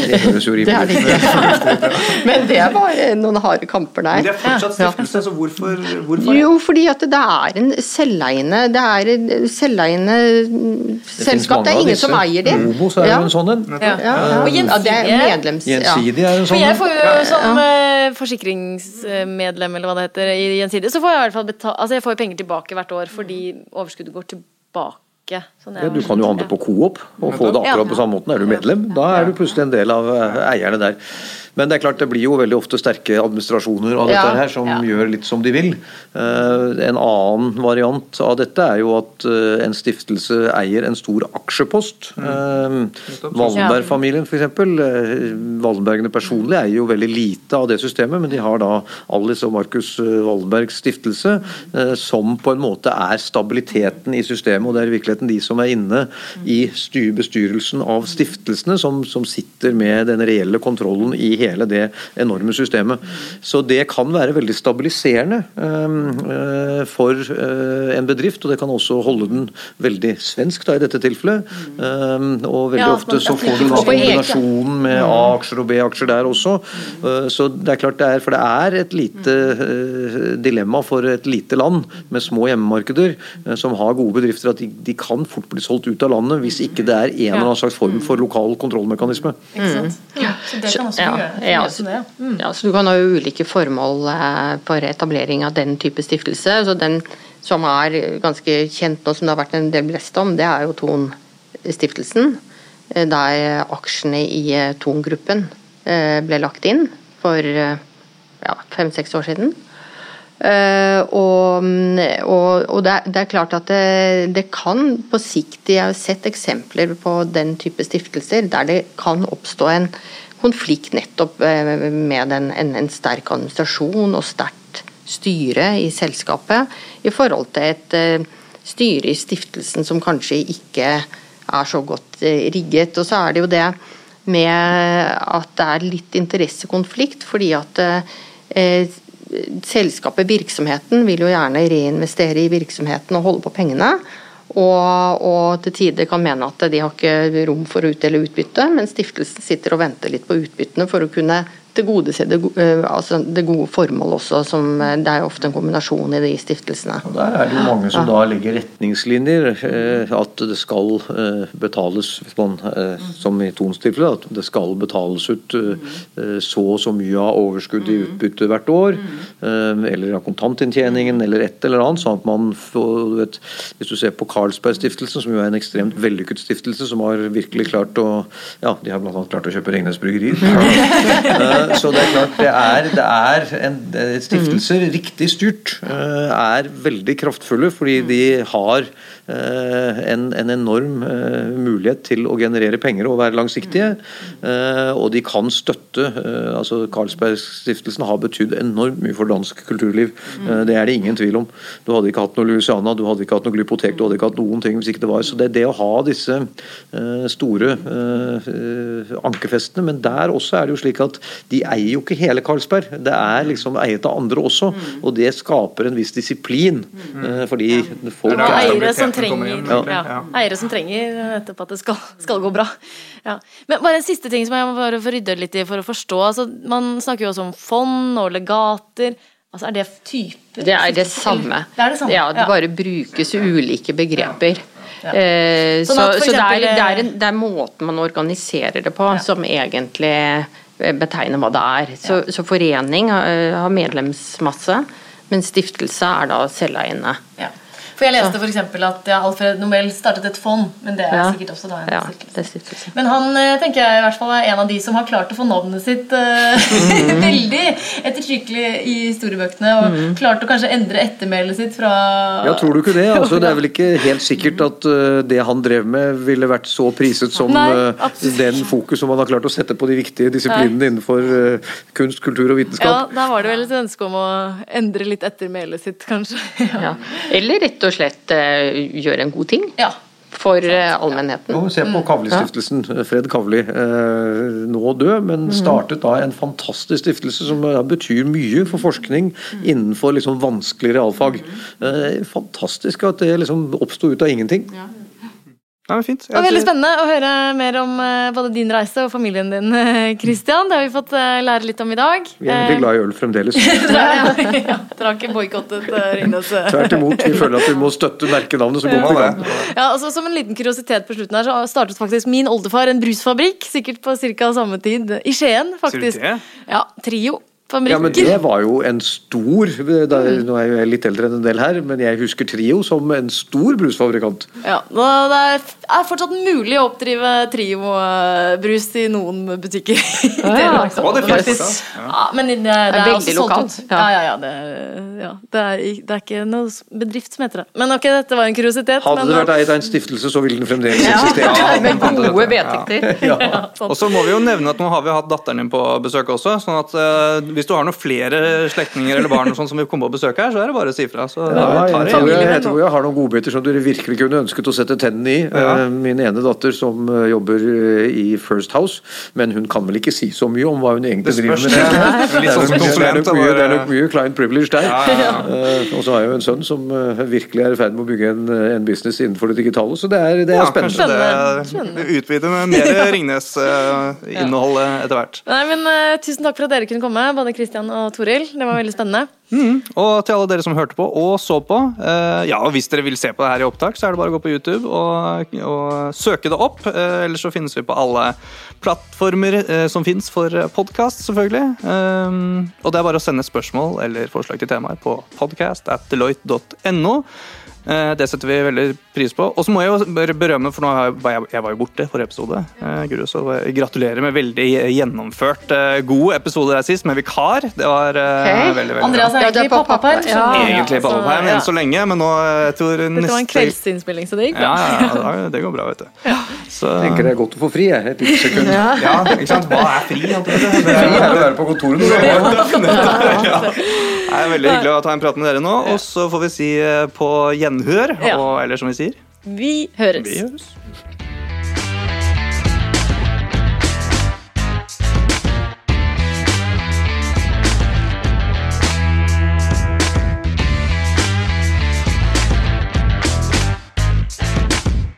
Det høres jo rimelig ut. Men det er bare noen harde kamper der. Men det er fortsatt stiftelse, så hvorfor, hvorfor? Jo, fordi at det er en selveiende Det er et selveiende selskap. Det er ingen som eier det. Obos er jo en sånn en. Ja. Ja. Og gjensidige. Er en sånn en. jeg får jo som uh, forsikringsmedlem, eller hva det heter, i Gjensidige, så får jeg i hvert fall betale, altså jeg får penger tilbake hvert år fordi overskuddet går tilbake ikke. Sånn ja, du kan jo handle på Coop og få det akkurat på samme måten. Er du medlem, da er du plutselig en del av eh, eierne der. Men det er klart det blir jo veldig ofte sterke administrasjoner av dette her som ja. gjør litt som de vil. Uh, en annen variant av dette er jo at uh, en stiftelse eier en stor aksjepost. Uh, Wallenberg-familien f.eks. Wallenbergene personlig eier jo veldig lite av det systemet, men de har da Alice og Markus Wallenbergs stiftelse, som på en måte er stabiliteten i systemet. og Det er i virkeligheten de som er inne i bestyrelsen av stiftelsene, som, som sitter med den reelle kontrollen i hele det enorme systemet. Så det kan være veldig stabiliserende uh, for uh, en bedrift, og det kan også holde den veldig svensk da, i dette tilfellet. Um, og veldig ja, ofte så får du da kombinasjonen med A-aksjer og B-aksjer der også. Uh, så det er klart det er, For det er et lite dilemma for et lite land med små hjemmemarkeder som har gode bedrifter, at de, de, kan fort bli solgt ut av landet hvis ikke det er en eller annen slags form for lokal kontrollmekanisme. Sant? Ja, så det kan også ja ja, så, mm. ja, så du kan ha ulike formål eh, for etablering av den type stiftelse. Så den som er ganske kjent nå, som det har vært en del blest om, det er jo Thon-stiftelsen. Eh, der aksjene i eh, Thon-gruppen ble lagt inn for ja, fem-seks år siden. Uh, og, og, og det, er, det, er, klart at det, det, kan på sikt Jeg har sett eksempler på den type stiftelser der det kan oppstå en konflikt nettopp eh, med en, en, en sterk administrasjon og sterkt styre i selskapet, i forhold til et eh, styre i stiftelsen som kanskje ikke er så godt eh, rigget. Og så er det jo det med at det er litt interessekonflikt, fordi at eh, selskapet, virksomheten, vil jo gjerne reinvestere i virksomheten og holde på pengene. Og, og, til tider kan mene at de har ikke rom for å utdele utbytte, men stiftelsen sitter og venter litt på utbyttene for å kunne tilgodese det, eh, altså det gode formål også. Som, eh, det er ofte en kombinasjon i de stiftelsene. Og der er det jo mange som da legger retningslinjer. Eh, at det skal betales, hvis man, som i Tons tilfelle, at det skal betales ut så og så mye av overskudd i utbytte hvert år. Eller av kontantinntjeningen eller et eller annet. sånn at man får, vet, Hvis du ser på Carlsberg-stiftelsen, som jo er en ekstremt vellykket stiftelse, som har virkelig klart å ja, De har bl.a. klart å kjøpe Ringnes Bryggerier. så det er klart det er, det er en, Stiftelser riktig styrt eh, er veldig kraftfulle fordi de har Eh, en, en enorm eh, mulighet til å generere penger og være langsiktige. Eh, og de kan støtte altså Carlsberg-stiftelsen har betydd enormt mye for dansk kulturliv. Det er det ingen tvil om. Du hadde ikke hatt noe Louisiana, du hadde ikke hatt noe glypotek, du hadde ikke hatt noen ting hvis ikke det var Så det, det å ha disse store ankerfestene, men der også er det jo slik at de eier jo ikke hele Carlsberg. Det er liksom eiet av andre også, og det skaper en viss disiplin. fordi folk er trenger, ja, eiere som trenger nettopp at det skal, skal gå bra. Ja. Men bare en siste ting som jeg må bare få rydde litt i for å forstå. Altså, man snakker jo også om fond og legater. Altså, er det typer Det er det samme. Det er det samme. Ja, det bare brukes ulike begreper. Ja. Eh, sånn så, så det, er, det, er en, det, er, måten man organiserer det på ja. som egentlig betegner hva det er. Så, så forening har, har medlemsmasse, men stiftelse er da selveiende. Ja. For jeg leste for eksempel at ja, Alfred Nobel startet et fond, men det er Ja. sikkert også da en Ja, stiftelse. Men han eh, tenker jeg i hvert fall er en av de som har klart å få navnet sitt eh, Mhm. veldig ettertrykkelig i historiebøkene. Og klart å kanskje endre ettermælet sitt fra Ja, tror du ikke det? Altså, det er vel ikke helt sikkert at uh, det han drev med ville vært så priset som Nei, uh, den fokus som han har klart å sette på de viktige disiplinene innenfor uh, kunst, kultur og vitenskap. Ja, da var det vel et ønske om å endre litt ettermælet sitt, kanskje. Ja. Eller rett og slett eh, gjøre en god ting Ja. for eh, allmennheten. Nå, se på Kavli-stiftelsen. Fred Kavli, eh, nå død, men startet da en fantastisk stiftelse som betyr mye for forskning innenfor liksom vanskelig realfag. Eh, fantastisk at det liksom oppsto ut av ingenting. Ja, men fint. Det var veldig spennende å høre mer om eh, både din reise og familien din, eh, Christian. Det har vi fått eh, lære litt om i dag. Vi er veldig glad i øl fremdeles. ja, Dere har ikke boikottet Ringnes? eh. Tvert imot, vi føler at vi må støtte merkenavnet så går man det. Ja, altså Som en liten kuriositet på slutten her, så startet faktisk min oldefar en brusfabrikk. Sikkert på ca. samme tid. I Skien, faktisk. det? Ja, Trio. Ja, men det var jo en stor da, Nå er jeg litt eldre enn en del her, men jeg husker Trio som en stor brusfabrikant. Ja, da- det er, er fortsatt mulig å oppdrive Trio-brus i noen butikker. i Telemark, Å, det finnes ja. Ja, men det, det er, veldig også solgt lokalt, ut. ja. Ja, ja, ja, det, ja det, er, det er ikke noe bedrift som heter det. Men ok, dette var en kuriositet. Hadde men, det vært eid av en stiftelse, så ville den fremdeles Ja, med gode vedtekter. ja. Og så må vi jo nevne at nå har vi hatt datteren din på besøk også. sånn at eh, hvis du har noen flere slektninger eller barn sånn som vil komme på besøk her, så er det bare å si ifra. Ja, jeg, tror jeg, jeg tror jeg har noen godbiter som dere virkelig kunne ønsket å sette tennene i. Ja. Eh, Min ene datter som eh, jobber eh, i First House, men hun kan vel ikke si så mye om hva hun egentlig driver med. det. Er sånn nok- det er konsulent, nok mye- det er nok mye client privilege der. Ja, ja, Og så har jeg jo en sønn som virkelig er i ferd med å bygge en, en business innenfor det digitale, så det er, det er Ja, spennende. kanskje det utvider med mer Ringnes-innhold etter hvert. Nei, men Tusen takk for at dere kunne komme, både Christian og Toril. Det var veldig spennende. Og til alle dere som hørte på og så på, eh, ja, og hvis dere vil se på det her i opptak, så er det bare å gå på YouTube og, og søke det opp. Eh, ellers så finnes vi på alle plattformer eh, som finnes for podkast, selvfølgelig. Um, og det er bare å sende spørsmål eller forslag til temaer på podcast at deloitte.no. Eh, Det setter vi veldig pris på. Og så må jeg jo berømme, for nå jeg, var jeg, jeg var jo borte forrige episode. Eh, Guro, så gratulerer med veldig gjennomført eh, god episode der sist, med vikar. Det var okay. Veldig, veldig bra. Andreas er Ja, egentlig pappaperm. pappa- du. ja. Egentlig så, pappaperm ja. enn så lenge, men nå jeg tror Dette var en kveldsinnspilling, så det gikk bra. ja, ja, det går bra, vet du. Så, Jeg tenker det er godt å få fri, jeg. Et lite sekund. Ja. ja, ikke sant? Hva er fri? Det er å være på kontoret når du er er veldig hyggelig å ta en prat med dere nå, og så får vi si på på gjenhør, Ja. og eller som vi sier, Vi høres. vi høres.